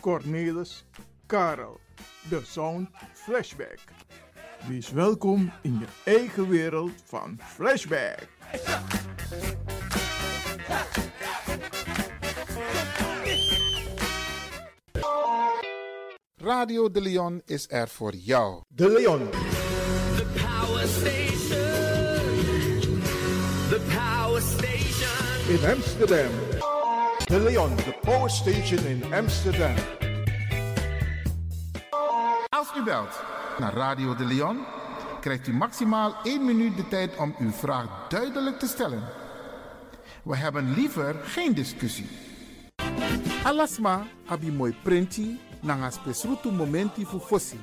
Cornelis, Karel. De Sound Flashback. Wees welkom in je eigen wereld van Flashback. Radio De Leon is er voor jou. De Leon. The power station. The power station. In Amsterdam. De Leon, de power station in Amsterdam. Als u belt naar Radio De Leon, krijgt u maximaal 1 minuut de tijd om uw vraag duidelijk te stellen. We hebben liever geen discussie. Alasma abi mooi printi nanga spesrutu momenti fu fossi.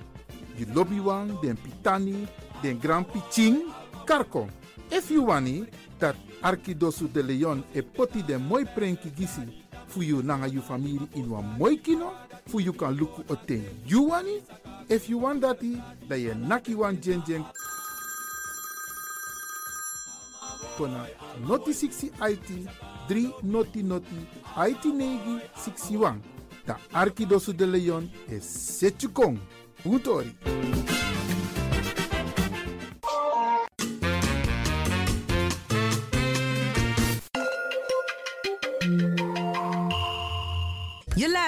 Di lobby wan, den pitani, den grand piching, karko. If you wani, dat Arkidosu de Leon e poti den mooi prenki gisi fu you nanga you family in wan mooi kino, fu you kan luku oten you wani. If you want dati, da ye naki wan jen jen kona noti 60 IT 3 noti noti IT negi 61. Da Arkidosu de Leon e setjukong. Puntori. Je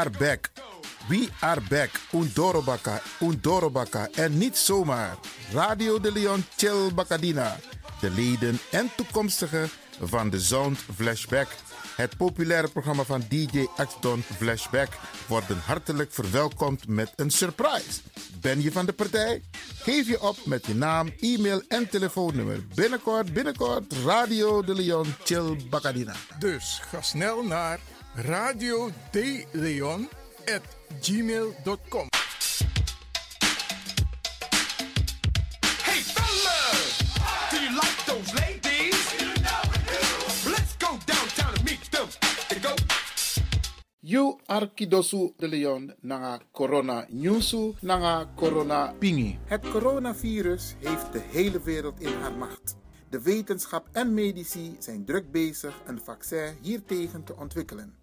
Are back. We are back. Undorobaka, Undorobaka. En niet zomaar. Radio de Leon Chill Bacadina. De leden en toekomstigen van de Sound Flashback. Het populaire programma van DJ Axton Flashback worden hartelijk verwelkomd met een surprise. Ben je van de partij? Geef je op met je naam, e-mail en telefoonnummer. Binnenkort, binnenkort, Radio de Leon Chill Bacadina. Dus ga snel naar radio de Leon at gmail.com. Hey fellas, do you like those ladies? Let's go downtown and meet them. They go You Arkidosu de Leon nanga corona nyusu nanga corona pingi. Het coronavirus heeft de hele wereld in haar macht. De wetenschap en medici zijn druk bezig een vaccin hiertegen te ontwikkelen.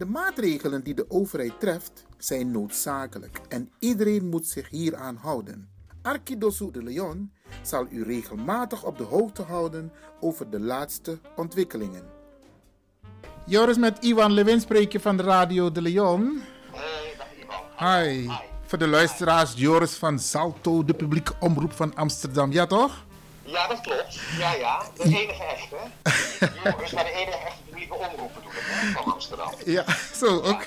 De maatregelen die de overheid treft zijn noodzakelijk en iedereen moet zich hieraan houden. Arkidosu de Leon zal u regelmatig op de hoogte houden over de laatste ontwikkelingen. Joris met Iwan Lewin spreek je van de Radio de Leon. Hey, dag Ivan. Hi. Voor de luisteraars, Joris van Salto, de publieke omroep van Amsterdam. Ja toch? Ja, dat klopt. Ja, ja. De enige echte. Joris, maar de enige echte publieke omroep bedoel ik. hè? Van Amsterdam. Ja, zo ook.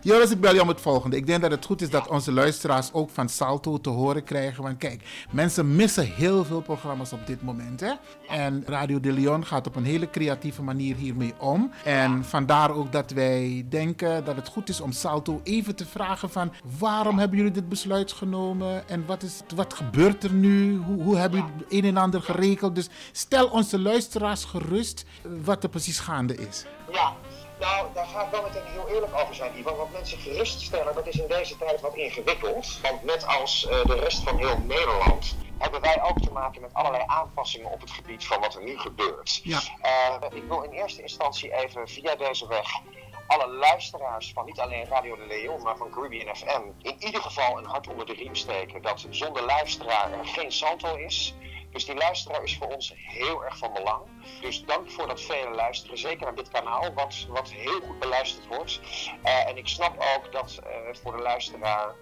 Joris, ik bel je om het volgende. Ik denk dat het goed is dat onze luisteraars ook van Salto te horen krijgen. Want kijk, mensen missen heel veel programma's op dit moment. Hè? En Radio de Leon gaat op een hele creatieve manier hiermee om. En vandaar ook dat wij denken dat het goed is om Salto even te vragen van... waarom hebben jullie dit besluit genomen? En wat, is, wat gebeurt er nu? Hoe, hoe hebben jullie het een en ander geregeld? Dus stel onze luisteraars gerust wat er precies gaande is. Ja, nou, daar ga ik wel meteen heel eerlijk over zijn, Ivan. Want mensen geruststellen, dat is in deze tijd wat ingewikkeld. Want net als eh, de rest van heel Nederland hebben wij ook te maken met allerlei aanpassingen op het gebied van wat er nu gebeurt. Ja. Eh, ik wil in eerste instantie even via deze weg alle luisteraars van niet alleen Radio de Leon, maar van Caribbean FM in ieder geval een hart onder de riem steken dat zonder luisteraar er geen Salto is. Dus die luisteraar is voor ons heel erg van belang. Dus dank voor dat vele luisteren, zeker naar dit kanaal, wat, wat heel goed beluisterd wordt. Eh, en ik snap ook dat eh, voor de luisteraar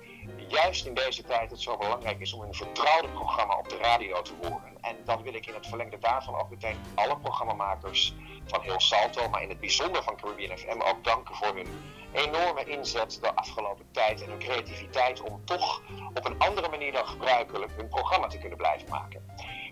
juist in deze tijd het zo belangrijk is om een vertrouwde programma op de radio te horen. En dan wil ik in het verlengde daarvan ook meteen alle programmamakers van heel Salto, maar in het bijzonder van Caribbean FM ook danken voor hun enorme inzet de afgelopen tijd en hun creativiteit om toch op een andere manier dan gebruikelijk hun programma te kunnen blijven maken.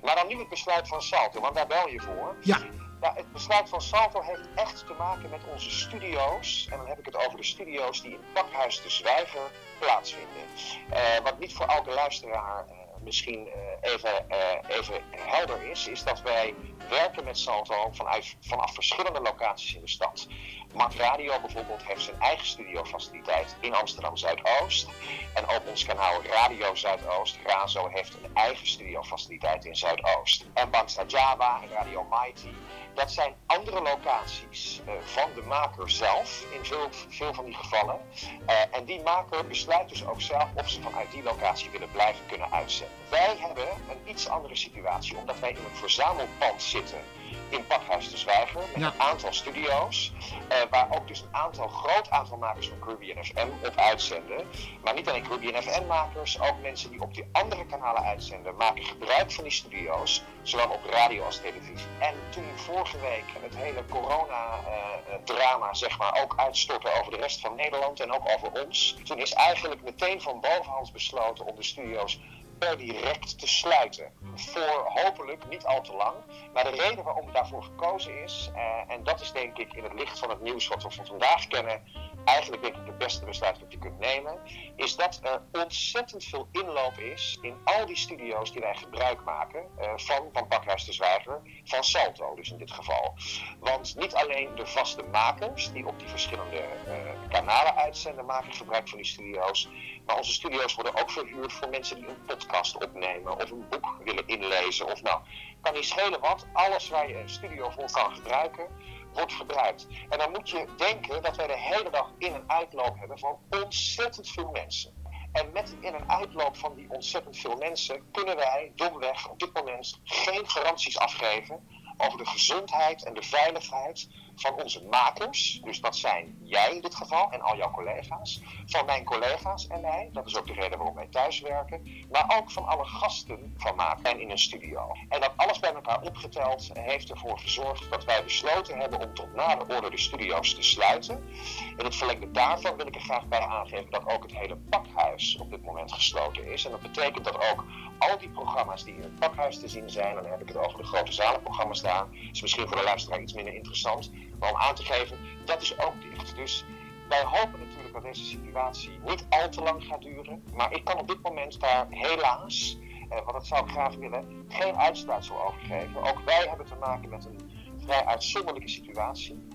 Maar dan nu het besluit van Salto, want daar bel je voor. Ja. Ja, het besluit van Salto heeft echt te maken met onze studio's. En dan heb ik het over de studio's die in Pakhuis de Zwijger plaatsvinden. Eh, wat niet voor elke luisteraar eh, misschien eh, even, eh, even helder is, is dat wij werken met Salto vanuit, vanaf verschillende locaties in de stad. Mat Radio bijvoorbeeld heeft zijn eigen studiofaciliteit in Amsterdam Zuidoost. En ook ons kanaal Radio Zuidoost, Razo, heeft een eigen studiofaciliteit in Zuidoost. En Bangsta Java en Radio Mighty, dat zijn andere locaties eh, van de maker zelf, in veel, veel van die gevallen. Eh, en die maker besluit dus ook zelf of ze vanuit die locatie willen blijven kunnen uitzenden. Wij hebben een iets andere situatie, omdat wij in een verzamelpand zitten in Pakhuis de Zwijger met Ja. een aantal studio's, eh, waar ook dus een aantal groot aantal makers van Caribbean FM op uitzenden. Maar niet alleen Caribbean FM makers, ook mensen die op die andere kanalen uitzenden, maken gebruik van die studio's, zowel op radio als televisie. En toen vorige week het hele corona-drama zeg maar ook uitstortte over de rest van Nederland en ook over ons, toen is eigenlijk meteen van bovenhand besloten om de studio's per direct te sluiten. Voor hopelijk niet al te lang. Maar de reden waarom daarvoor gekozen is, eh, en dat is denk ik in het licht van het nieuws wat we van vandaag kennen, eigenlijk denk ik het beste besluit dat je kunt nemen, is dat er ontzettend veel inloop is in al die studio's die wij gebruik maken eh, van, van Pakhuis de Zwijger, van Salto dus in dit geval. Want niet alleen de vaste makers die op die verschillende eh, kanalen uitzenden, maken gebruik van die studio's. Maar onze studio's worden ook verhuurd voor mensen die een podcast opnemen of een boek willen inlezen. Of nou, kan niet schelen wat. Alles waar je een studio voor kan gebruiken, wordt gebruikt. En dan moet je denken dat wij de hele dag in- en uitloop hebben van ontzettend veel mensen. En met in- en uitloop van die ontzettend veel mensen kunnen wij domweg op dit moment geen garanties afgeven over de gezondheid en de veiligheid van onze makers. Dus dat zijn jij in dit geval en al jouw collega's. Van mijn collega's en mij. Dat is ook de reden waarom wij thuis werken. Maar ook van alle gasten van maken en in een studio. En dat alles bij elkaar opgeteld heeft ervoor gezorgd dat wij besloten hebben om tot na de orde de studio's te sluiten. In het verlengde daarvan wil ik er graag bij aangeven dat ook het hele pakhuis op dit moment gesloten is. En dat betekent dat ook al die programma's die in het pakhuis te zien zijn, en dan heb ik het over de grote zalenprogramma's daar, is misschien voor de luisteraar iets minder interessant, om aan te geven, dat is ook dicht. Dus wij hopen natuurlijk dat deze situatie niet al te lang gaat duren, maar ik kan op dit moment daar helaas, eh, want dat zou ik graag willen, geen uitsluitsel over geven. Ook wij hebben te maken met een vrij uitzonderlijke situatie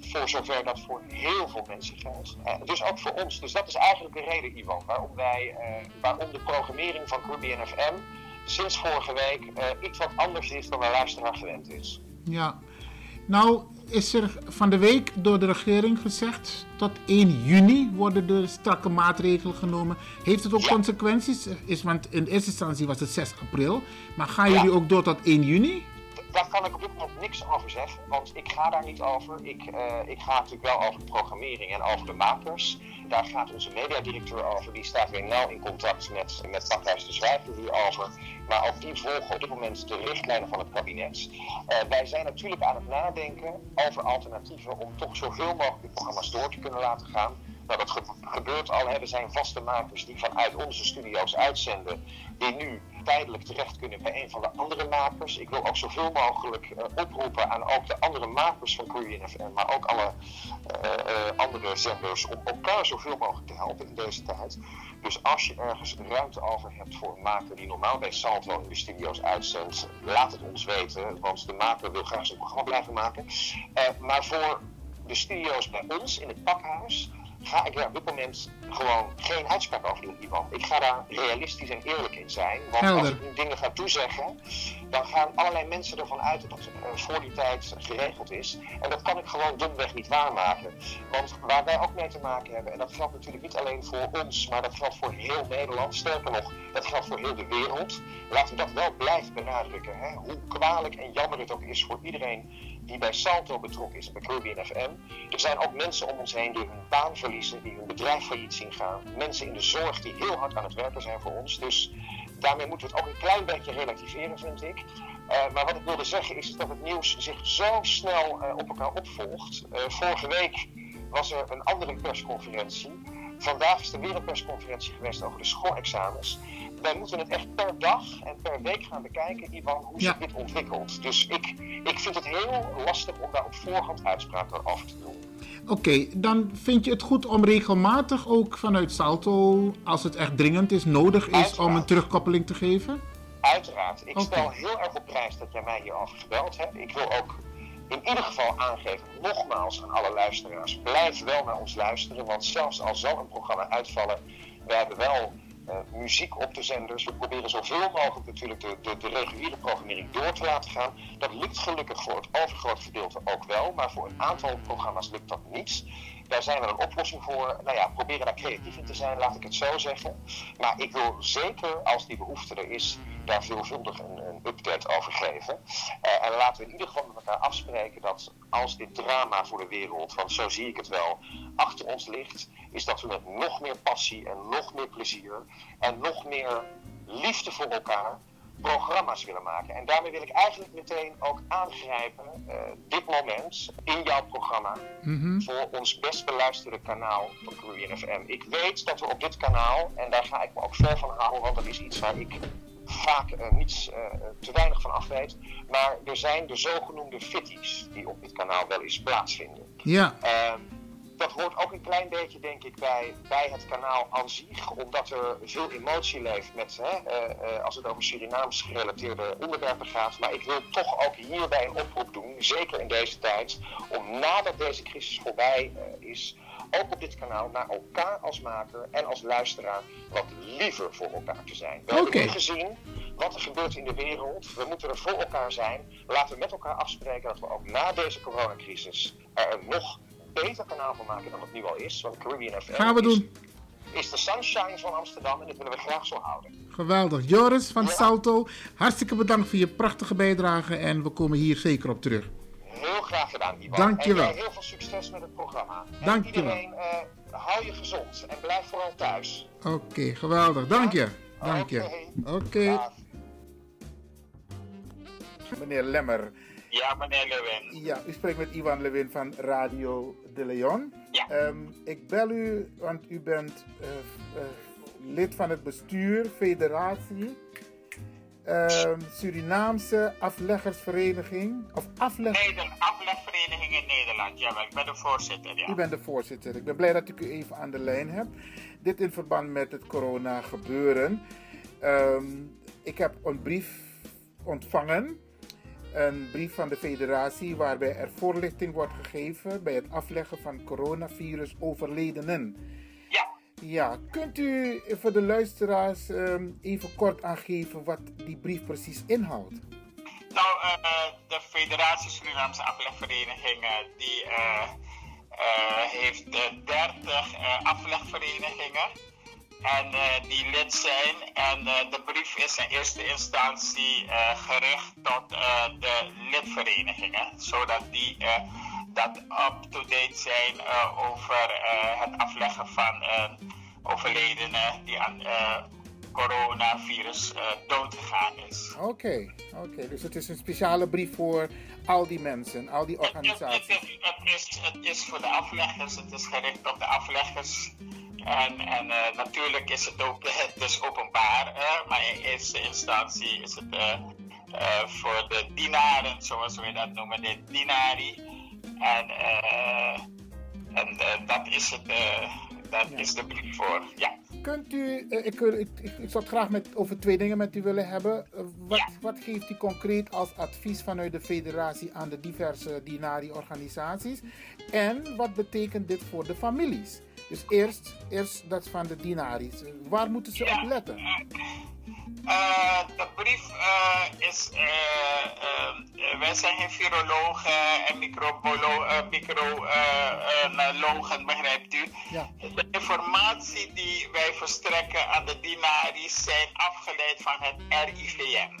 voor zover dat voor heel veel mensen geldt. Eh, dus ook voor ons. Dus dat is eigenlijk de reden, Ivan, waarom, wij, eh, waarom de programmering van Caribbean FM sinds vorige week eh, iets wat anders is dan de luisteraar gewend is. Ja. Nou is er van de week door de regering gezegd tot 1 juni worden er strakke maatregelen genomen. Heeft het ook Ja. consequenties? Is, want in eerste instantie was het 6 april. Maar gaan Ja. jullie ook door tot 1 juni? daar kan ik op dit moment niks over zeggen, want ik ga daar niet over. Ik, eh, ik ga natuurlijk wel over de programmering en over de makers. Daar gaat onze mediadirecteur over. Die staat weer nauw in contact met, met Pakhuis de Zwijger hierover. Maar ook die volgen op dit moment de richtlijnen van het kabinet. Eh, wij zijn natuurlijk aan het nadenken over alternatieven om toch zoveel mogelijk programma's door te kunnen laten gaan. Nou, dat ge- gebeurt al. Er zijn vaste makers die vanuit onze studio's uitzenden, die nu tijdelijk terecht kunnen bij een van de andere makers. Ik wil ook zoveel mogelijk eh, oproepen aan ook de andere makers van Korean FM, maar ook alle eh, eh, andere zenders, om elkaar zoveel mogelijk te helpen in deze tijd. Dus als je ergens ruimte over hebt voor een maker die normaal bij Salto in de studio's uitzendt, laat het ons weten, want de maker wil graag zijn programma blijven maken. Maar voor de studio's bij ons in het pakhuis ga ik daar op dit moment gewoon geen uitspraak over doen, Ivan. Ik ga daar realistisch en eerlijk in zijn. Want als ik nu dingen ga toezeggen, dan gaan allerlei mensen ervan uit dat het eh, voor die tijd geregeld is. En dat kan ik gewoon domweg niet waarmaken. Want waar wij ook mee te maken hebben, en dat geldt natuurlijk niet alleen voor ons, maar dat geldt voor heel Nederland. Sterker nog, dat geldt voor heel de wereld. Laten we dat wel blijven benadrukken. Hè? Hoe kwalijk en jammer het ook is voor iedereen die bij Salto betrokken is, bij Caribbean FM. Er zijn ook mensen om ons heen die hun baan verliezen, die hun bedrijf failliet zien gaan. Mensen in de zorg die heel hard aan het werken zijn voor ons. Dus daarmee moeten we het ook een klein beetje relativeren, vind ik. Eh, maar wat ik wilde zeggen is dat het nieuws zich zo snel eh, op elkaar opvolgt. Eh, vorige week was er een andere persconferentie. Vandaag is er weer een persconferentie geweest over de schoolexamens. Wij moeten het echt per dag en per week gaan bekijken, Ivan, hoe Ja. zich dit ontwikkelt. Dus ik, ik vind het heel lastig om daar op voorhand uitspraken over te doen. Oké, dan vind je het goed om regelmatig ook vanuit Salto, als het echt dringend is, nodig is, om een terugkoppeling te geven? Uiteraard. Ik stel heel erg op prijs dat jij mij hierover gebeld hebt. Ik wil ook in ieder geval aangeven, nogmaals aan alle luisteraars, blijf wel naar ons luisteren. Want zelfs al zal een programma uitvallen, we hebben wel eh, muziek op de zenders. We proberen zoveel mogelijk natuurlijk de, de, de reguliere programmering door te laten gaan. Dat lukt gelukkig voor het overgrote gedeelte ook wel, maar voor een aantal programma's lukt dat niet. Daar zijn we een oplossing voor. Nou ja, proberen daar creatief in te zijn, laat ik het zo zeggen. Maar ik wil zeker, als die behoefte er is, daar veelvuldig een, een update over geven. Eh, en laten we in ieder geval met elkaar afspreken dat als dit drama voor de wereld, want zo zie ik het wel, achter ons ligt, is dat we met nog meer passie en nog meer plezier en nog meer liefde voor elkaar programma's willen maken. En daarmee wil ik eigenlijk meteen ook aangrijpen, eh, dit moment in jouw programma, voor ons best beluisterde kanaal van Korean FM. Ik weet dat we op dit kanaal, en daar ga ik me ook ver van houden, want dat is iets waar ik vaak eh, niets eh, te weinig van af weet. Maar er zijn de zogenoemde fitties die op dit kanaal wel eens plaatsvinden. Ja, Ehm, dat hoort ook een klein beetje, denk ik, bij, bij het kanaal aan zich. Omdat er veel emotie leeft met, hè, eh, eh, als het over Surinaams gerelateerde onderwerpen gaat. Maar ik wil toch ook hierbij een oproep doen, zeker in deze tijd, om nadat deze crisis voorbij eh, is, ook op dit kanaal naar elkaar als maker en als luisteraar wat liever voor elkaar te zijn. We hebben nu gezien wat er gebeurt in de wereld. We moeten er voor elkaar zijn. Laten we met elkaar afspreken dat we ook na deze coronacrisis er nog beter kanaal van maken dan het nu al is. Want Caribbean FM gaan we is, doen. is de sunshine van Amsterdam en dat willen we graag zo houden. Geweldig. Joris van Ja. Salto, hartstikke bedankt voor je prachtige bijdrage en we komen hier zeker op terug. Heel graag gedaan, Ivan. Dankjewel. En jij heel veel succes met het programma. En Dankjewel. iedereen, eh, hou je gezond en blijf vooral thuis. Oké, geweldig. Dank je. Dank je. Oké. Meneer Lemmer, Ja, meneer Lewin. ja, u spreekt met Ivan Lewin van Radio de Leon. Ja. Ehm, ik bel u, want u bent eh, eh, lid van het bestuur, federatie, ehm, Surinaamse afleggersvereniging, of afleg... Neder aflegvereniging in Nederland. Ja, ik ben de voorzitter. Ja. U bent de voorzitter. Ik ben blij dat ik u even aan de lijn heb. Dit in verband met het corona gebeuren. Ehm, ik heb een brief ontvangen. Een brief van de federatie waarbij er voorlichting wordt gegeven bij het afleggen van coronavirus overledenen. ja. Ja, kunt u voor de luisteraars ehm, even kort aangeven wat die brief precies inhoudt? Nou, eh, de Federatie Surinaamse Aflegverenigingen die eh, eh, heeft eh, 30 eh, aflegverenigingen. En eh, die lid zijn. En eh, de brief is in eerste instantie eh, gericht tot de lidverenigingen, zodat die dat up-to-date zijn over het afleggen van overledenen die aan coronavirus eh, doodgegaan is. Oké, oké. Dus het is een speciale brief voor al die mensen, al die Het, het, het, organisaties. is, het, is, het is voor de afleggers, het is gericht op de afleggers. En, en eh, natuurlijk is het ook het is openbaar, maar in eerste instantie is het eh, eh, voor de dienaren, zoals we dat noemen, de dinari. En, en dat is het, dat is de brief voor. Ja. Kunt u, ik, wil- ik, ik, ik zou het graag met, over twee dingen met u willen hebben. Wat, Ja. wat geeft u concreet als advies vanuit de federatie aan de diverse Dinari-organisaties? En wat betekent dit voor de families? Dus eerst, eerst dat van de Dinaris. Eh, Waar moeten ze op letten? Eh, de brief eh, is. eh, wij zijn geen virologen en microbiologen, begrijpt u? Ja. De informatie die wij verstrekken aan de dienaries zijn afgeleid van het RIVM.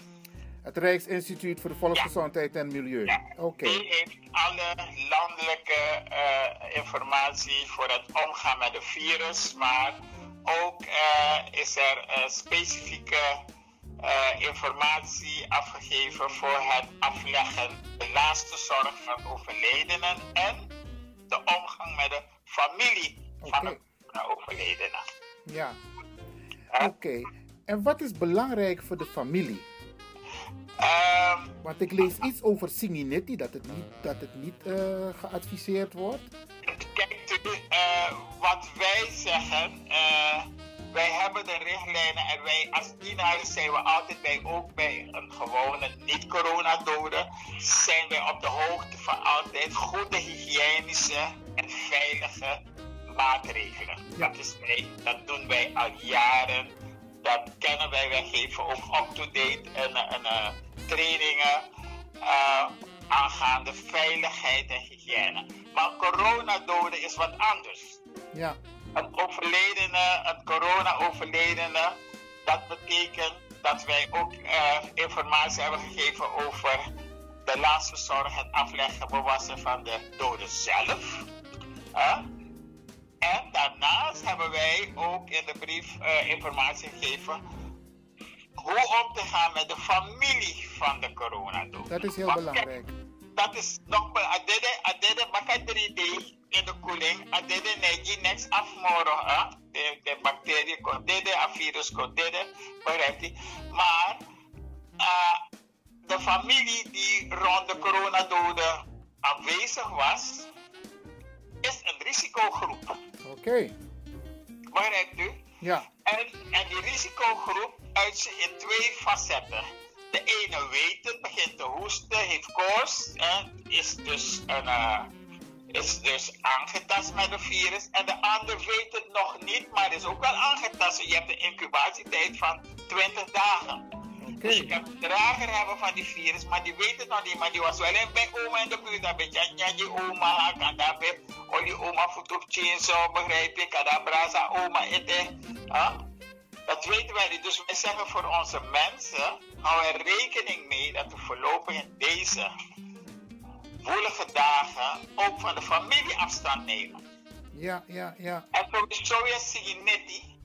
Het Rijksinstituut voor de Volksgezondheid en Milieu. Ja. Oké. Die heeft alle landelijke eh, informatie voor het omgaan met het virus, maar ook eh, is er eh, specifieke informatie afgegeven voor het afleggen, de laatste zorg van overledenen en de omgang met de familie van de overledene. Ja. Oké. En wat is belangrijk voor de familie? Ehm, Want ik lees iets over Singinetti, dat het niet, dat het niet eh, geadviseerd wordt. Kijk, eh, wat wij zeggen, eh, wij hebben de richtlijnen en wij als dienaren zijn we altijd bij, ook bij een gewone niet-coronadode, zijn wij op de hoogte van altijd goede hygiënische en veilige maatregelen. Ja. Dat, is wij, dat doen wij al jaren. Dat kennen wij. Wij geven ook up-to-date en, en, eh, trainingen eh, aangaande veiligheid en hygiëne. Maar coronadode is wat anders. Ja. Een overledene, een corona-overledene, dat betekent dat wij ook eh, informatie hebben gegeven over de laatste zorg, het afleggen, bewassen van de dode zelf. Hè? En daarnaast hebben wij ook in de brief eh, informatie gegeven hoe om te gaan met de familie van de coronadode. Dat is heel belangrijk. dat is nog wel adede maka 3D in de koeling adede negi next afmoro hè de de bacterie kon dede a virus kon dede begrijpt u maar eh, de familie die rond de coronadode aanwezig was is een risicogroep Oké. begrijpt u Ja. en, en die risicogroep uit zich in twee facetten. De ene weet het, begint te hoesten, heeft koorts en is dus, een, eh, is dus aangetast met het virus. En de ander weet het nog niet, maar is ook wel aangetast. Je hebt een incubatietijd van 20 dagen. Oké. Dus je kan een drager hebben van die virus, maar die weet het nog niet. Maar die was wel in bij oma in de buurt. Dan weet je, die oma, kan daar bij, oh die oma voet op zo, begrijp je, kan daar braza oma eten. Huh? Dat weten wij niet. Dus wij zeggen voor onze mensen, hou er rekening mee dat we voorlopig in deze woelige dagen ook van de familie afstand nemen. Ja, ja, ja. En sowieso is Siginetti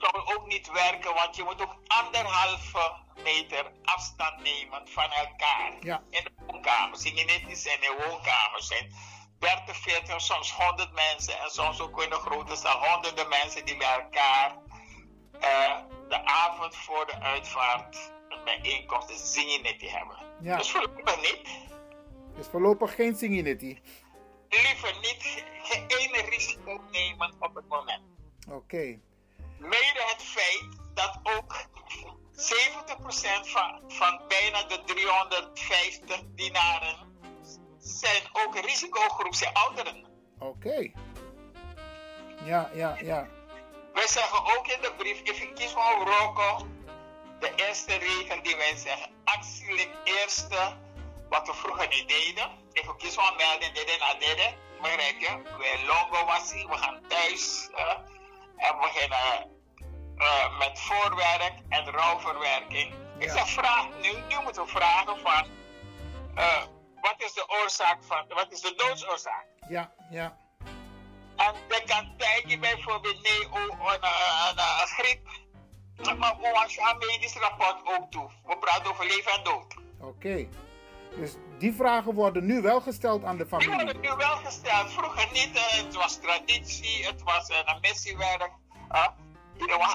zou ook niet werken, want je moet ook anderhalve meter afstand nemen van elkaar. Ja. In de woonkamer. Siginetti zijn in woonkamers. zijn 30, 40, soms 100 mensen en soms ook in de grote zaal honderden mensen die bij elkaar eh, de avond voor de uitvaart een bijeenkomst, een Siginetti hebben. Ja. Dus voorlopig niet. Dus voorlopig geen Singinetti. Liever niet geen ene risico nemen op het moment. Oké. Mede het feit dat ook 70% van, van bijna de 350 dinaren zijn ook een risicogroep, zijn ouderen. Oké. Ja, ja, ja. Wij zeggen ook in de brief, if you kies van Rocco, de eerste regel die wij zeggen, actielijk eerste, wat we vroeger niet deden. If you kies van melden, deden na deden, begrijp je? We longo was we gaan thuis eh, en we beginnen eh, met voorwerk en rouwverwerking. Ik zeg, vraag nu, nu moeten we vragen van, eh, wat is de oorzaak van, wat is de doodsoorzaak? Ja, ja. En dat kan tijdje bijvoorbeeld nee, een, een, een griep. Maar hoe als je medisch rapport ook toe? We praten over leven en dood. Oké. Dus die vragen worden nu wel gesteld aan de Die familie. worden nu wel gesteld. Vroeger niet. eh, het was traditie, het was eh, een missiewerk. Uh,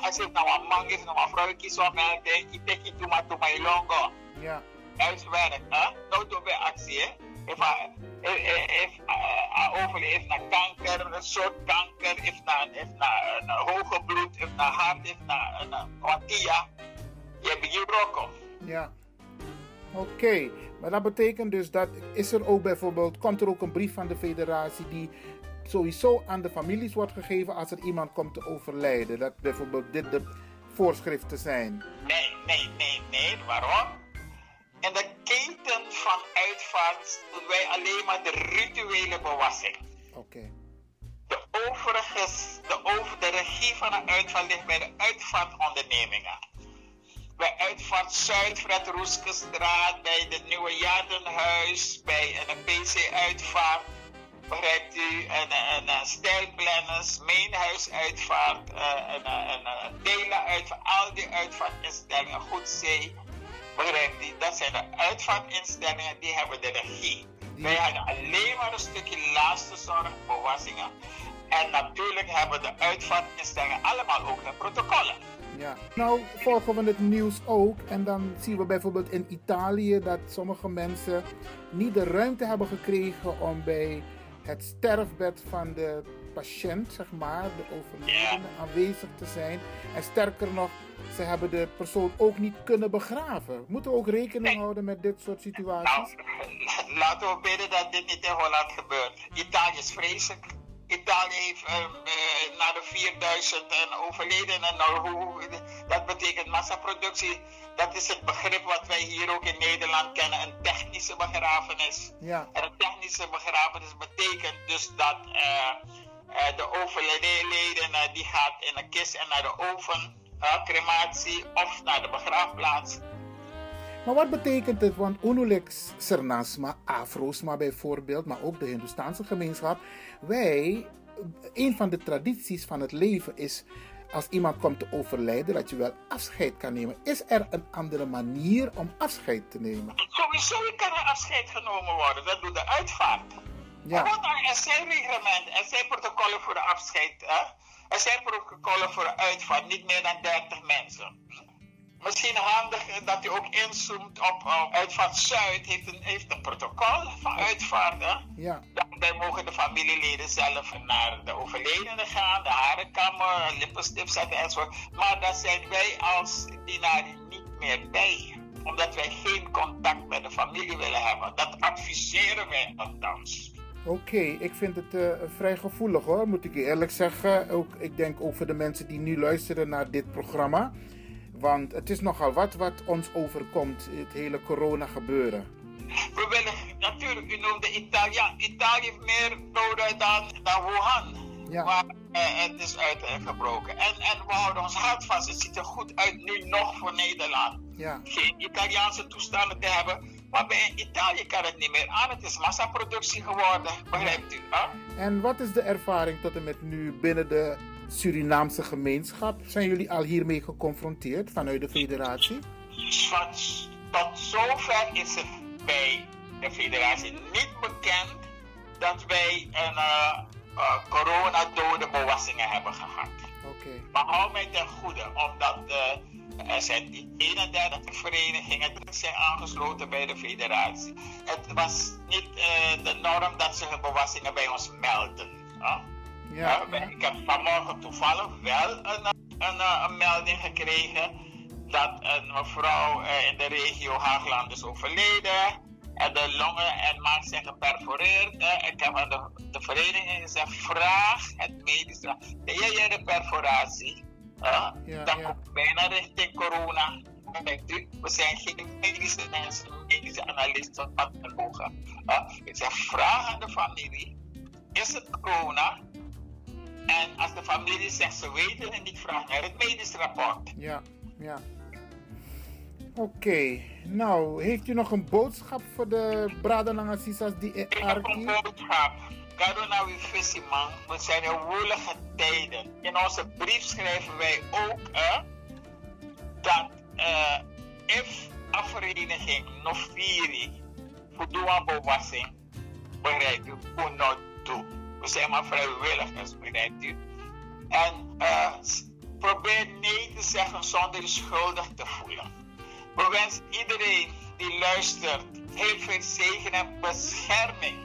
als het nou een man is, nou een vrouw kiest wat mij denkt, ik denk ik doe maar longo. Ja, Huiswerk, hè? Nou doen we actie, hè? If if, uh, overleeft naar kanker, een soort kanker, if naar, if naar een hoge bloed, if naar hart, if naar een watia. Je hebt je brokken. ja. Oké, maar dat betekent dus dat is er ook bijvoorbeeld, komt er ook een brief van de federatie die sowieso aan de families wordt gegeven als er iemand komt te overlijden. Dat bijvoorbeeld dit de voorschriften zijn. Nee, nee, nee, nee. Waarom? In de keten van uitvaart doen wij alleen maar de rituele bewassing. Oké, De overiges, de, over, de regie van een uitvaart ligt bij de uitvaartondernemingen. Bij Uitvaart Zuid, Fred Roeskestraat, bij het Nieuwe Jaardenhuis, bij een PC-uitvaart, begrijpt u, en, en, en stijlplanners, Meenhuisuitvaart, eh, en, en, en, en Dela-uitvaart, al die uitvaartinstellingen, Goed Zee, begrijpt u, dat zijn de uitvaartinstellingen die hebben de regie. Wij hadden alleen maar een stukje laatste zorg, bewassingen. En natuurlijk hebben de uitvaartinstellingen allemaal ook hun protocollen. Ja. Nou volgen we het nieuws ook en dan zien we bijvoorbeeld in Italië dat sommige mensen niet de ruimte hebben gekregen om bij het sterfbed van de patiënt, zeg maar, de overledene, aanwezig te zijn. En sterker nog, ze hebben de persoon ook niet kunnen begraven. Moeten we ook rekening houden met dit soort Nou, situaties? laten we bidden dat dit niet in Holland gebeurt. Italië is vreselijk. Italië heeft ehm, eh, na de 4000 en overledenen, nou, hoe, dat betekent massaproductie. Dat is het begrip wat wij hier ook in Nederland kennen, een technische begrafenis. Ja. En een technische begrafenis betekent dus dat eh, eh, de overledene die gaat in een kist en naar de oven, eh, crematie of naar de begraafplaats. Maar wat betekent het? Want Unulex Sernasma, Afrosma bijvoorbeeld, maar ook de Hindoestaanse gemeenschap. Wij, een van de tradities van het leven is, als iemand komt te overlijden, dat je wel afscheid kan nemen. Is er een andere manier om afscheid te nemen? Sowieso kan er afscheid genomen worden, dat doet de uitvaart. Ja. Want er er zijn reglementen, er zijn protocollen voor de afscheid. Hè? Er zijn protocollen voor de uitvaart, niet meer dan 30 mensen. Misschien handig dat u ook inzoomt op Uitvaart Zuid, heeft een, heeft een protocol van uitvaart. Hè? Ja, Daarbij mogen de familieleden zelf naar de overledene gaan, de harenkammer, lippenstift zetten enzovoort. Maar daar zijn wij als dienaren niet meer bij. Omdat wij geen contact met de familie willen hebben. Dat adviseren wij althans. oké. Ik vind het eh, vrij gevoelig hoor, moet ik eerlijk zeggen. Ook, ik denk ook voor de mensen die nu luisteren naar dit programma. Want het is nogal wat wat ons overkomt, het hele corona gebeuren. We willen natuurlijk, u noemde Italië. Italië heeft meer doden dan, dan Wuhan. Ja. Waar eh, het is uitgebroken. En, en we houden ons hart vast. Het ziet er goed uit nu nog voor Nederland. Ja. Geen Italiaanse toestanden te hebben. Maar bij Italië kan het niet meer aan. Het is massaproductie geworden. Begrijpt u? Hè? En wat is de ervaring tot en met nu binnen de Surinaamse gemeenschap? Zijn jullie al hiermee geconfronteerd vanuit de federatie? Van, tot zover is het bij de federatie niet bekend dat wij een uh, uh, coronadodenbewassingen hebben gehad. Oké. Maar hou mij ten goede, omdat uh, er zijn 31 verenigingen die zijn aangesloten bij de federatie. Het was niet uh, de norm dat ze hun bewassingen bij ons melden. Huh? Ja, Ja, ik heb vanmorgen toevallig wel een, een, een melding gekregen dat een mevrouw uh, in de regio Haagland is overleden. En de longen en maag zijn geperforeerd. Uh, ik heb aan de, de vereniging gezegd, vraag het medisch. Ben jij de perforatie? Uh, Ja, dan ja. komt bijna richting corona. Denkt u, we zijn geen medische mensen, medische analisten van de mogen. Uh, ik zeg, vraag aan de familie. Is het corona? En als de familie zegt ze weten het niet, vraag naar het medisch rapport. Ja, ja. Oké, nou, heeft u nog een boodschap voor de Bradananga Sisas die Ik heb een boodschap. Garona man, we zijn in woelige tijden. In onze brief schrijven wij ook dat eh if afvereniging nog vieri voor bewassing begrijpt u, not doen. We zijn maar vrijwilligers, begrijpt u. En eh, probeer nee te zeggen zonder je schuldig te voelen. We wensen iedereen die luistert heel veel zegen en bescherming.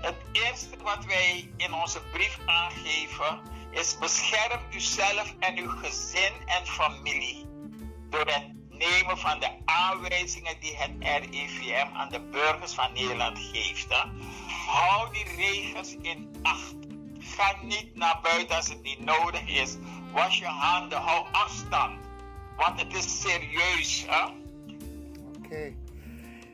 Het eerste wat wij in onze brief aangeven is bescherm uzelf en uw gezin en familie door het nemen van de aanwijzingen die het RIVM aan de burgers van Nederland geeft. Hou die regels in acht. Ga niet naar buiten als het niet nodig is. Was je handen, hou afstand. Want het is serieus. Oké.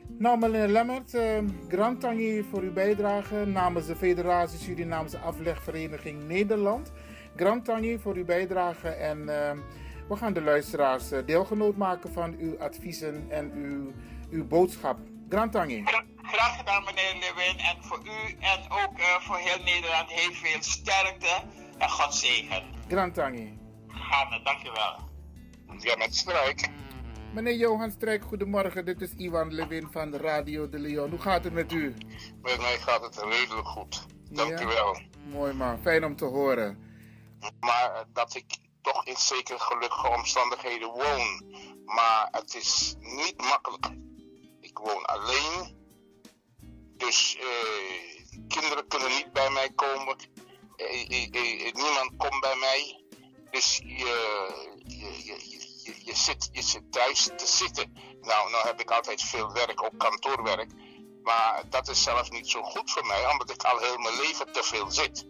Nou, meneer Lemmert, eh, grand tangi voor uw bijdrage namens de Federatie Surinaamse Aflegvereniging Nederland. Grand tangi voor uw bijdrage en eh, we gaan de luisteraars eh, deelgenoot maken van uw adviezen en uw, uw boodschap. Grand tangi. Gra- Graag gedaan, meneer Lewin. En voor u en ook eh, voor heel Nederland heel veel sterkte en God zegen. Grand tangi. Gaan, dankjewel. Ja, met strijk. Meneer Johan Strijk, goedemorgen. Dit is Iwan Lewin van de Radio de Leon. Hoe gaat het met u? Met mij gaat het redelijk goed. Dank Ja. u wel. Mooi man, fijn om te horen. Maar eh, dat ik toch in zeker gelukkige omstandigheden woon. Maar het is niet makkelijk. Ik woon alleen. Dus eh, kinderen kunnen niet bij mij komen. Eh, eh, eh, niemand komt bij mij. Dus je, je, je, je zit, je zit thuis te zitten. Nou, nou heb ik altijd veel werk, ook kantoorwerk. Maar dat is zelfs niet zo goed voor mij, omdat ik al heel mijn leven te veel zit.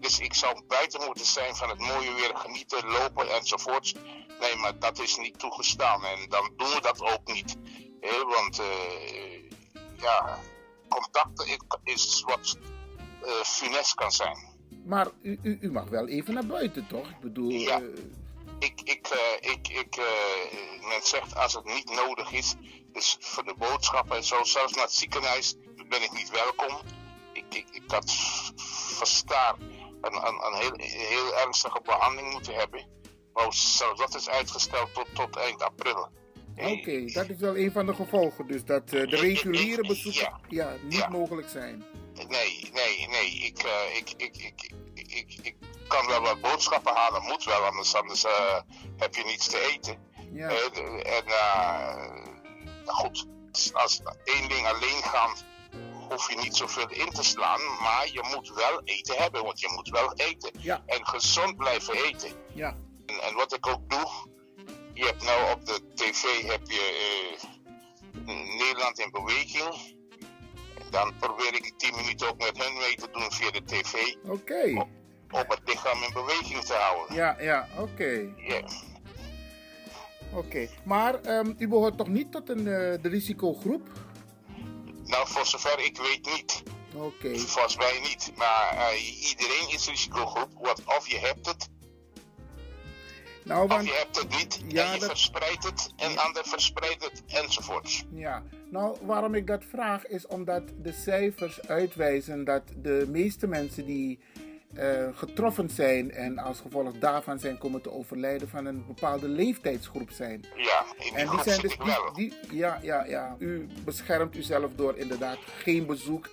Dus ik zou buiten moeten zijn van het mooie weer, genieten, lopen enzovoorts. Nee, maar dat is niet toegestaan en dan doen we dat ook niet. hè, want eh, ja, contact is- wat eh funest kan zijn. Maar u, u, u mag wel even naar buiten, toch? Ik bedoel, Ja. eh, Ik, ik, ik, ik, men zegt als het niet nodig is, dus voor de boodschappen en zo, zelfs naar het ziekenhuis, ben ik niet welkom. Ik, ik, ik had verstaar een, een, een heel, heel ernstige behandeling moeten hebben. Maar zelfs dat is uitgesteld tot, tot eind april. Oké, dat is wel een van de gevolgen. Dus dat eh, de reguliere bezoeken Ja. ja, niet Ja. mogelijk zijn. Nee, nee, nee. Ik, eh, ik, ik, ik, ik, ik, ik kan wel wat boodschappen halen, moet wel, anders, anders eh, heb je niets te eten. Ja, en goed, als één ding alleen gaat, hoef je niet zoveel in te slaan, maar je moet wel eten hebben, want je moet wel eten. Ja. En gezond blijven eten. ja, En, en wat ik ook doe, je hebt nou op de tv heb je eh, Nederland in beweging. Dan probeer ik 10 minuten ook met hen mee te doen via de tv. oké. Om het lichaam in beweging te houden. Ja, ja, oké. Oké, maar ehm, u behoort toch niet tot een, eh, de risicogroep? Nou, voor zover ik weet niet. Oké, Volgens mij niet. Maar eh, iedereen is risicogroep. Want of je hebt het, nou of want, je hebt het niet. Ja, en je dat- verspreidt het. En ander verspreidt het. Enzovoorts. ja. Nou, waarom ik dat vraag is omdat de cijfers uitwijzen dat de meeste mensen die eh, getroffen zijn en als gevolg daarvan zijn komen te overlijden van een bepaalde leeftijdsgroep zijn. Ja, En die zijn dus die, die- ja, ja, ja. U beschermt uzelf door inderdaad geen bezoek,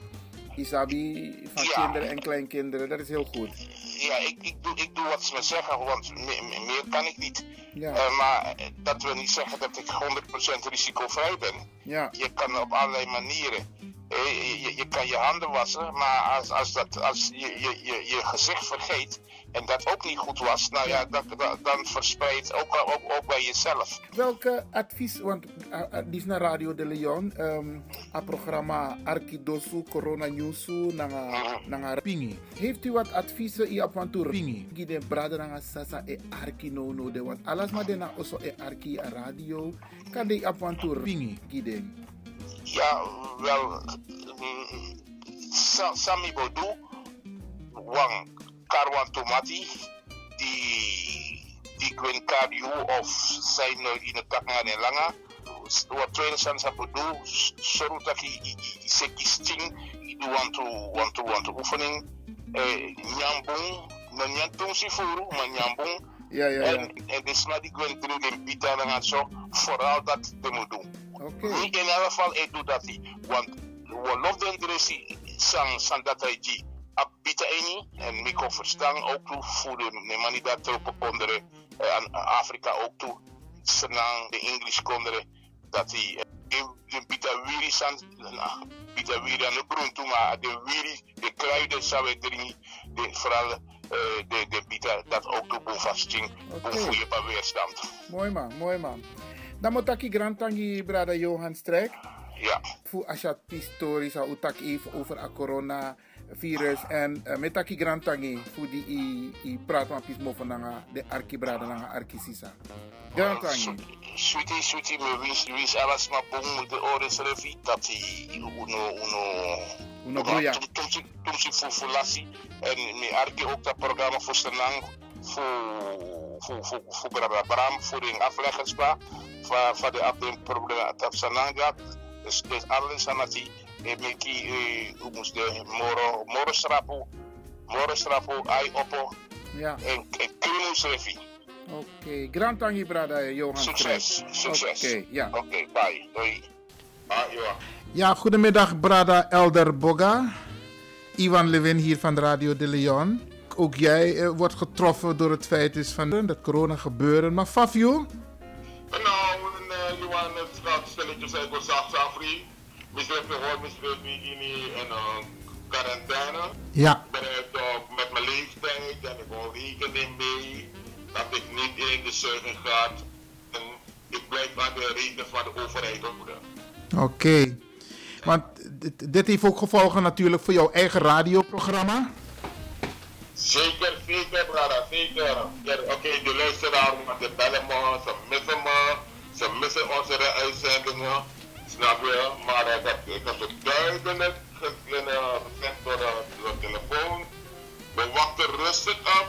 Isabi, van Ja. kinderen en kleinkinderen. Dat is heel goed. Ja, ik, ik, doe, ik doe wat ze me zeggen, want me- me- meer kan ik niet. Ja, Eh, maar dat wil niet zeggen dat ik 100% risicovrij ben. ja, Je kan op allerlei manieren. Eh, Je, je, je kan je handen wassen, maar als, als, dat, als je, je, je, je gezicht vergeet en dat ook niet goed was, nou ja, dat, dat- dan verspreidt ook, ook, ook bij jezelf. Welke advies, want uh, die is naar Radio de Leon, um, a programma Arkidosu Corona Newsu nanga nanga pingi. Heeft u wat adviezen i apwantur pingi? Gide brada nanga sasa e arki no no de want alas ma dena oso e arki a radio kan de apwantur pingi gide. Ja, wel, mm, Sa- Sami Bodu, Wang, Karwan Tomati, die, die Gwen of zijn in het Takman en Langa. Wat tweede zijn ze bedoel, zodat dat je die want to want to want to oefening. Eh, Nyambung, maar nyambung si furu, maar nyambung. Ja, ja, ja. En, en dus na die Gwen terug in Pita en zo, vooral dat te moeten doen. Oké. Niet in elk geval, ik doe dat niet. Want we lopen san san dat hij die abita eni en ik kan verstaan ook toe voor de manier dat op konderen eh, aan Afrika ook toe. Senang de English konderen dat hij de bita wiri san nou, bita wiri aan de groen toe maar de wiri de kruiden zou we drinken de vooral eh, de de bita dat ook toe boven vasting boven je pa weerstand. Mooi man, mooi man. Dan moet ik grantangi brada Johan Strijk. Ja. Voor als je historisch zou utak even over het coronavirus en uh, met taki grantangi voor die i, i praat van pismo van nanga de arki brada nanga arki sisa. Grantangi. Sweetie, sweetie, me wins, wins alles maar boom de oren revi hij uno, uno, Uno ze voor voor lassie en me arki ook dat programma voor Senang voor Brabra Bram de afleggerspa van van de dat Senang gaat. Dus dus alles aan dat hij meki hoe moest de moro moro strapu moro strapu ai oppo Ja, en en kunus revi. oké. Grantangi brada Johan Strijk. Succes, succes. Oké, ja. Oké, bye. Doei. Ah, ja. Ja, goedemiddag Brada Elder Boga. Ivan Levin hier van Radio de Leon. Ook jij eh, wordt getroffen door het feit is van dat corona gebeuren. Maar Fafio, Nou, een Johan, het gaat stelletjes uit voor Safri. Misschien gehoord, misschien niet in een quarantaine. ja, Ik ben het uh, met mijn leeftijd en ik hou rekening mee dat ik niet in de zuiging ga. En ik blijf aan de regels van de overheid houden. oké. Want dit, dit heeft ook gevolgen natuurlijk voor jouw eigen radioprogramma. Zeker, zeker, brada, zeker. Oké, de luisteraar, ze bellen me, ze missen me, ze missen onze uitzendingen, snap je? Maar eh, ik heb het duidelijk ge- eh, gezegd door de, door de telefoon. We wachten rustig af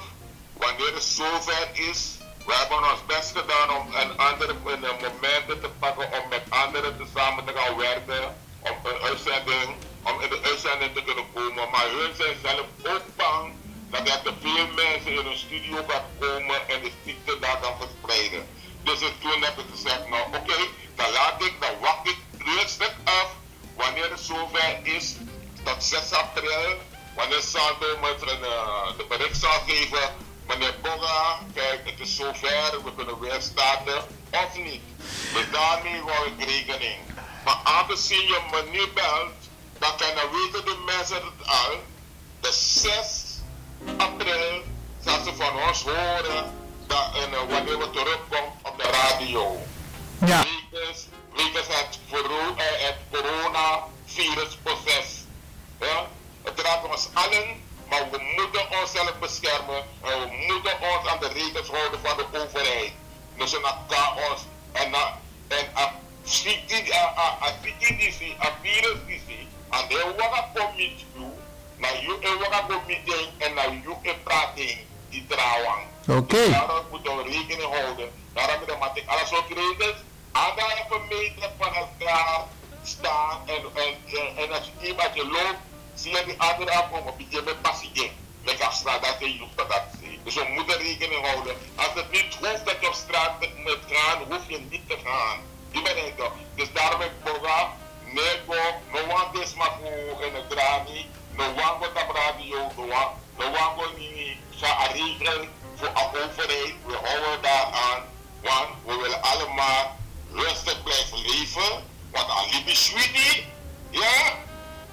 wanneer het zover is. We hebben ons best gedaan om een andere de momenten te pakken om met anderen te samen te gaan werken. Om een uitzending, om in de uitzending te kunnen komen. Maar hun zijn zelf ook bang dat er veel mensen in een studio gaan komen en de ziekte daar gaan verspreiden. Dus toen heb ik gezegd, nou oké, dan laat ik, dan wacht ik rustig af wanneer het zover is, tot 6 april, wanneer een, eh, de bericht zal geven, meneer Boga, kijk, het is zover, we kunnen weer starten, of niet. Dus daarmee hou ik rekening. Maar aangezien je me nu belt, dan kunnen weten de mensen het al, de 6 april zal ze van ons horen dat, en, eh, wanneer we terugkomen op de radio. Ja. Wegens, wegens het, eh, het coronavirusproces. Ja? Het raakt ons allen, maar we moeten onszelf beschermen en we moeten ons aan de regels houden van de overheid. Dus een chaos en na- en a die zie, a virus die zie, en de waga komit you, na you e waga komit en na you e prating die trouwang. Oké. Daarom moeten we rekening houden. Daarom moet ik alles ook regels. Anderhalve meter van elkaar staan. En, en, en, en als je iemand je loopt, zie je die andere afkomen. Op je met passie. Lekker op straat, dat je hoeft dat. Dus we moeten rekening houden. Als het niet hoeft dat je op straat moet gaan, hoef je niet te gaan. Die ben ik toch. Dus daarom heb ik programma. Nego, no one this maar voor in het drani. No wat op radio. No one, no wat niet. Ga regelen voor de overheid. We houden daar aan. Want we willen allemaal rustig blijven leven. Want alibi sweetie. Ja.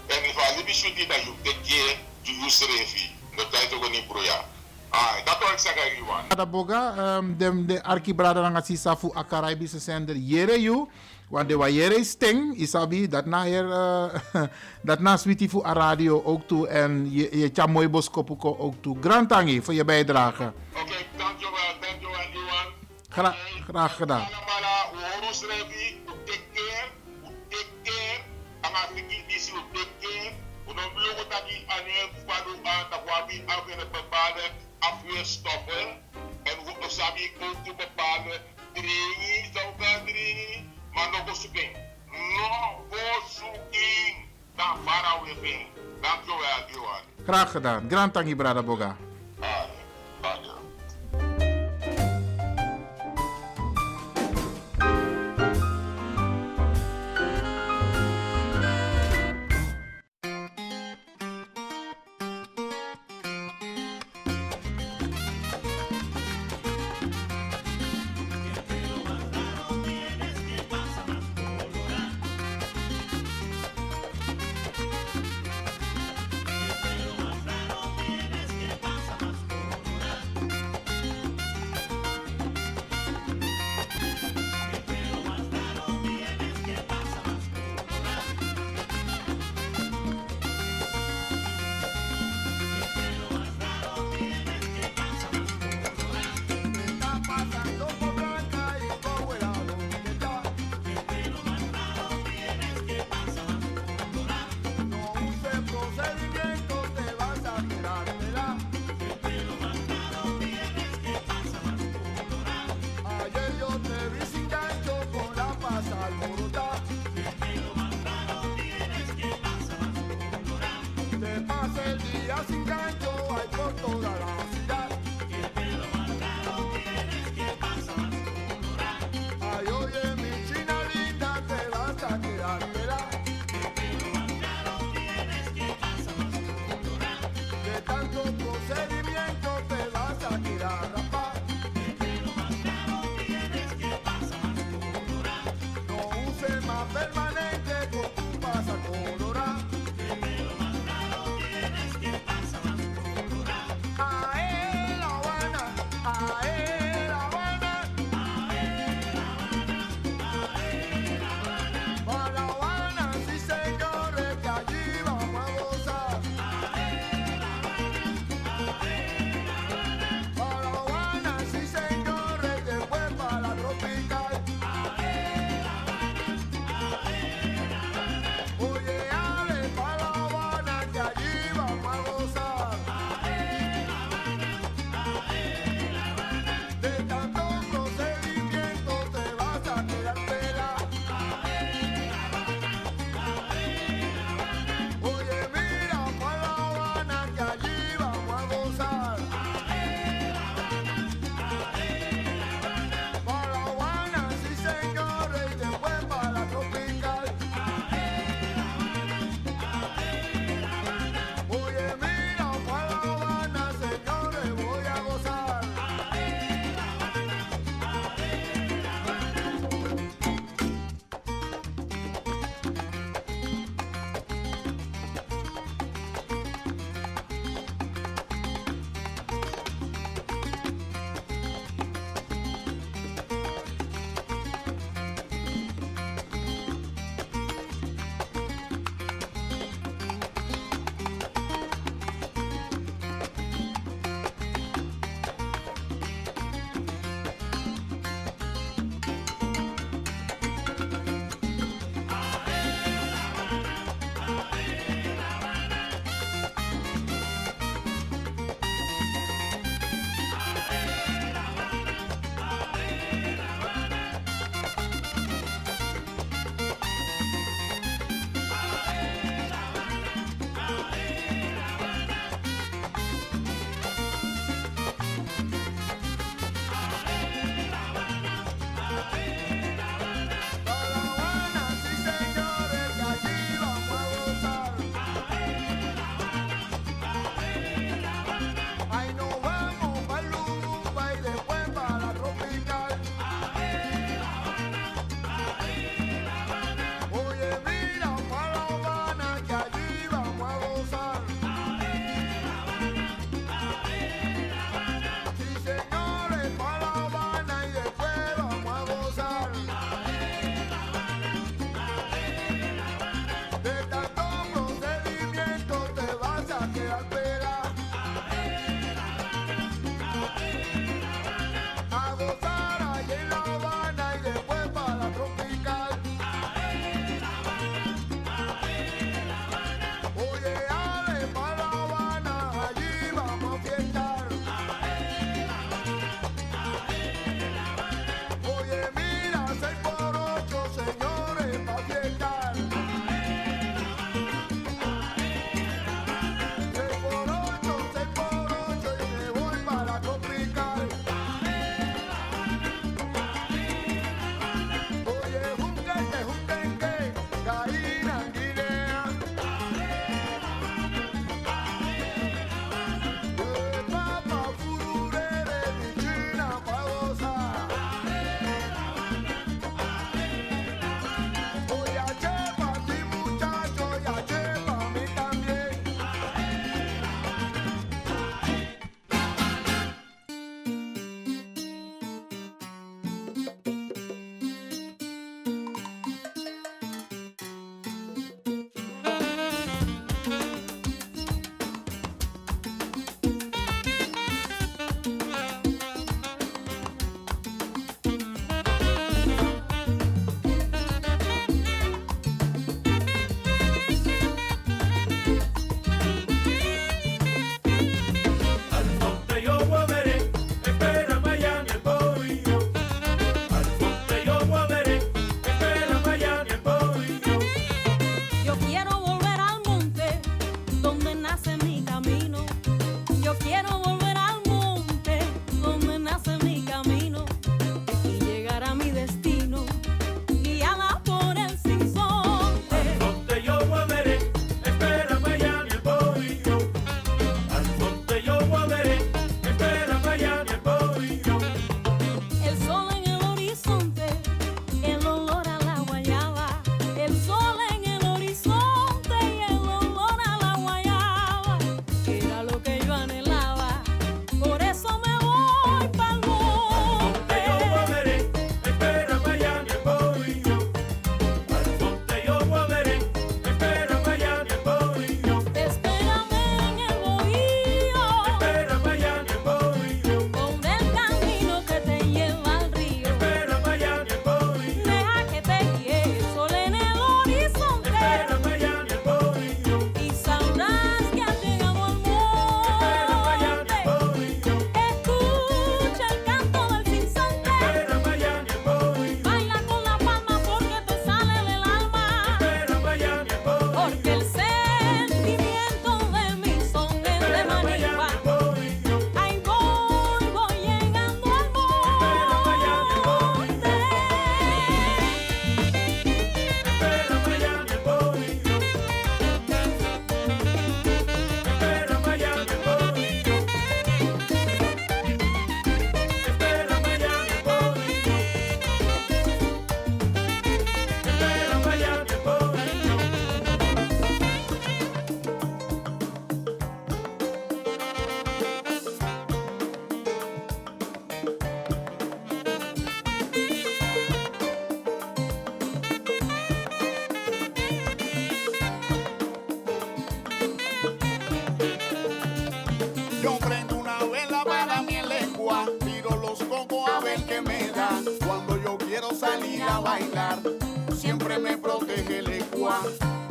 En if alibi sweetie, dan je take care to use refi. Dat tijd ook niet broeia. Ah, dat wil ik zeggen, Iwan. Brada Boga, um, de, de arki brada nanga sisa fu a Caribische zender Yere you. Want de wajere sting, isabi, dat na hier, eh, dat na Switifu a radio ook toe en je, je chamoy boskopuko ook toe. Grand tangi voor je bijdrage. Oké, okay, dankjewel, dankjewel Iwan. Gra graag gedaan. Afweerstoffen en hoe samen ook te bepalen drie, zoveel drie maar nog mas não Nog Não conseguim. Dan far away bem. Dankjewel, Diwali. Graag gedaan. Grand tangi, brada boga. Ah, dank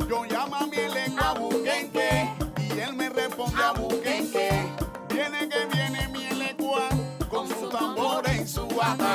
Yo llamo a mi lengua buquenque y él me responde a buquenque. Viene que viene mi lengua con su tambor en su bata.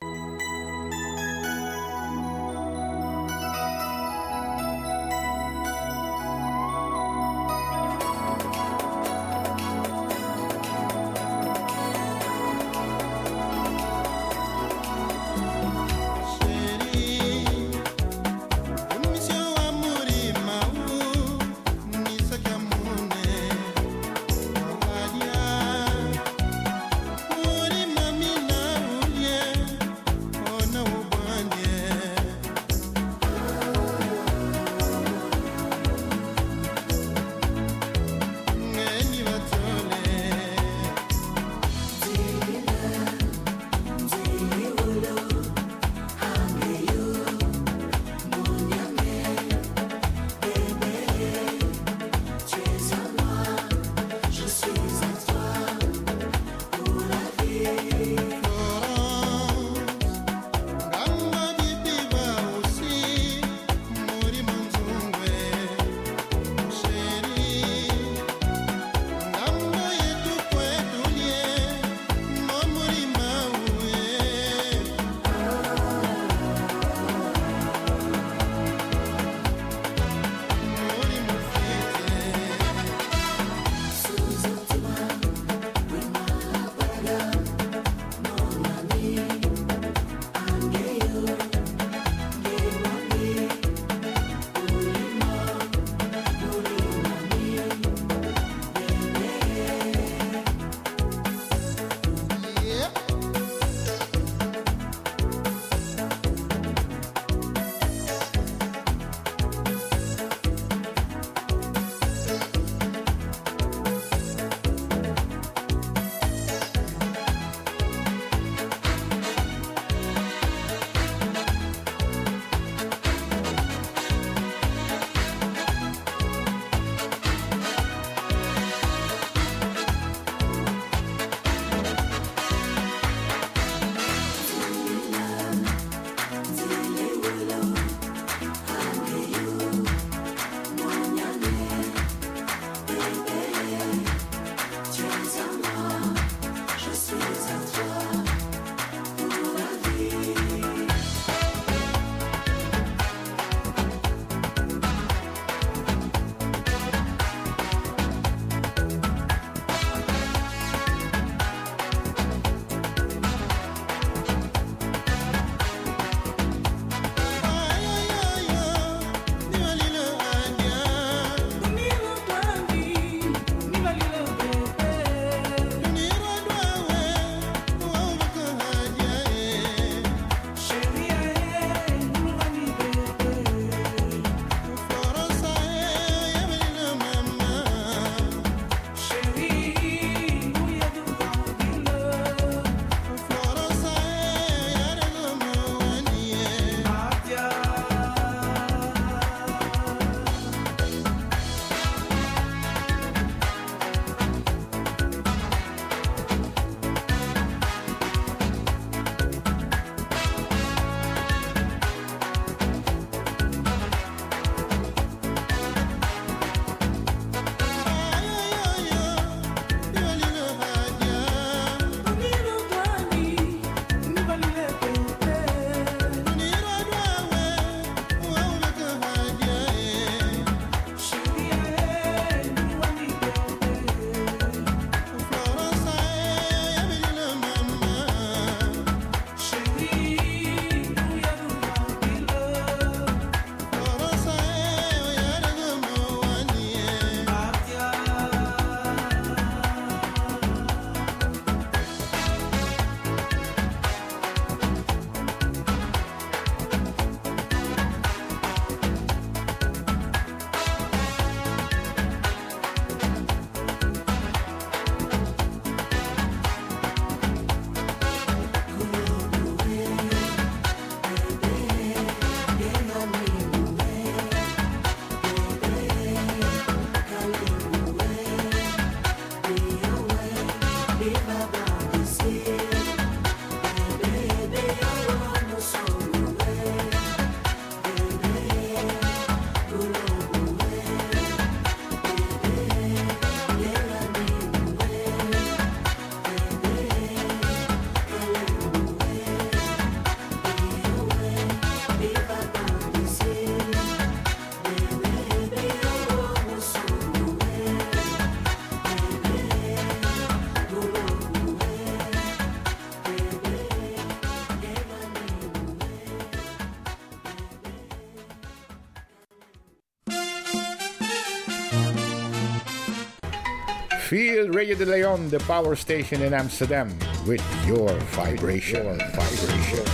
Feel Radio de Leon, the power station in Amsterdam, with your vibration, your vibration.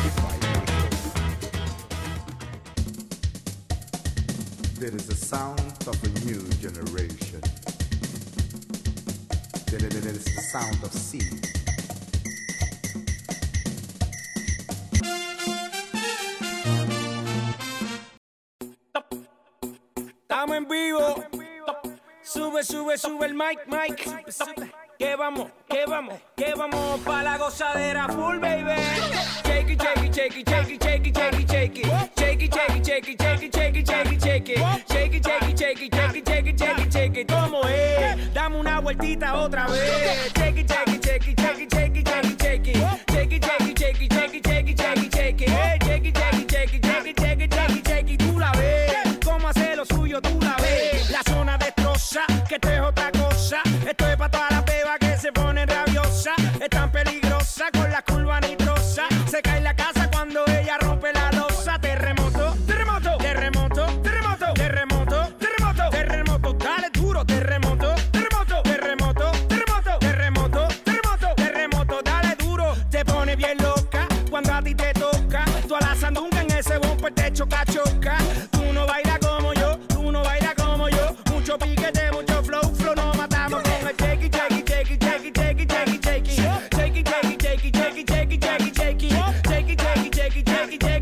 There is a sound of a new generation. There is the sound of sea. sube el mic, mic. Que vamos, que vamos, que vamos pa' la gozadera full, baby. Shake it, shake it, shake it, shake it, shake it, shake it, shake it. Shake it, shake it, shake it, shake shake ¿Cómo es? Dame una vueltita otra vez. Shake it, Jackie, Jackie, Jackie.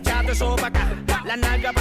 echado eso para. La nalga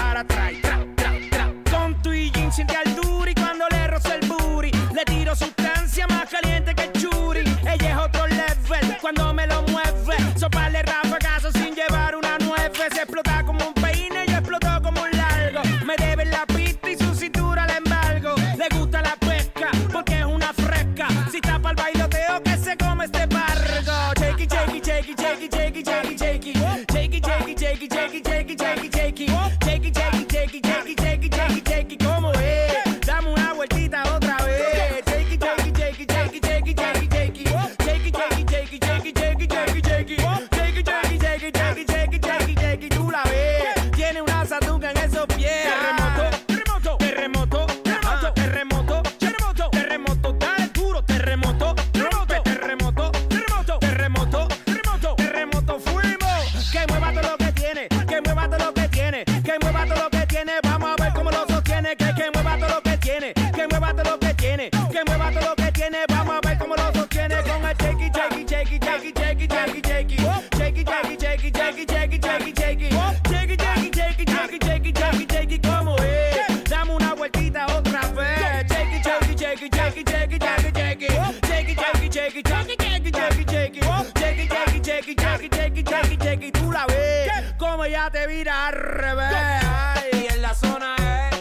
llega y tú la ves. ¿Qué? Como ella te vira al revés. Ay, en la zona es.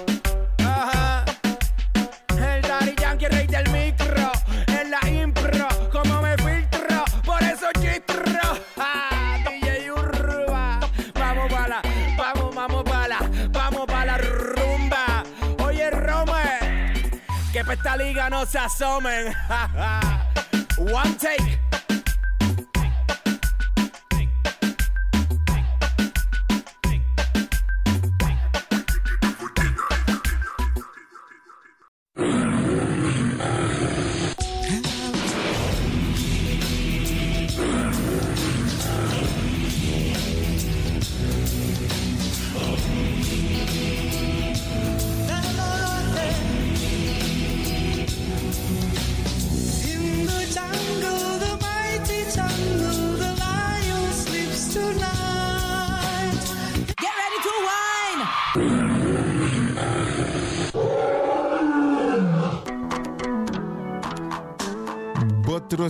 El Daddy Yankee, rey del micro. En la impro, como me filtro. Por eso chistro. Ah, DJ Urba. Vamos pa' la, vamos, vamos pa' la, vamos pa' la rumba. Oye, Rome. Que pa' esta liga no se asomen. One take.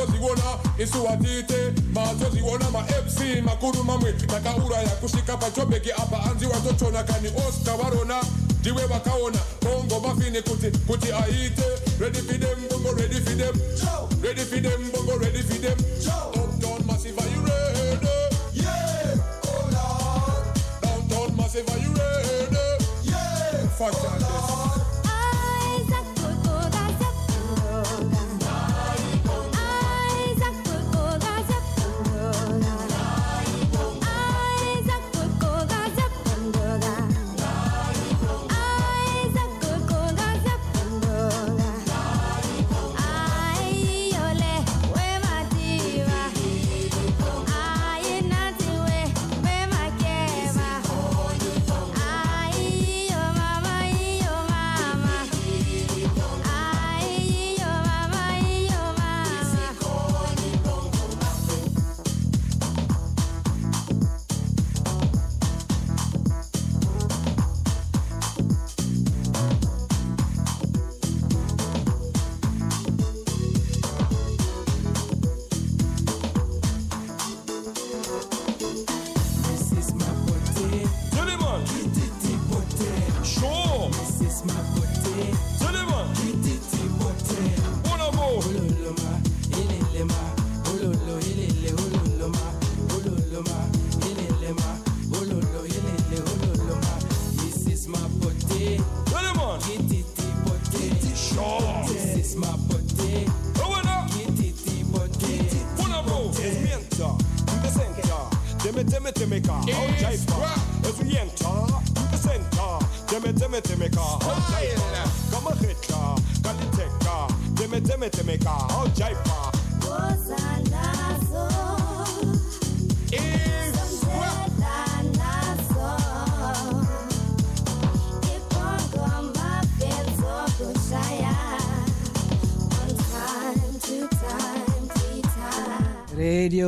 Mazoziona isuwatite mazoziona ma-fc makuru mamwe takauraya kusvika pachobheki apa anzi watotona kani oscar varona ndiwe vakaona bongo mafini kuti kuti aite. Ready for them bongo ready for them. Ready for them bongo ready for them. Uptown massive are you ready? Yeah. Oh lord downtown massive are you ready? Yeah. Fantastic This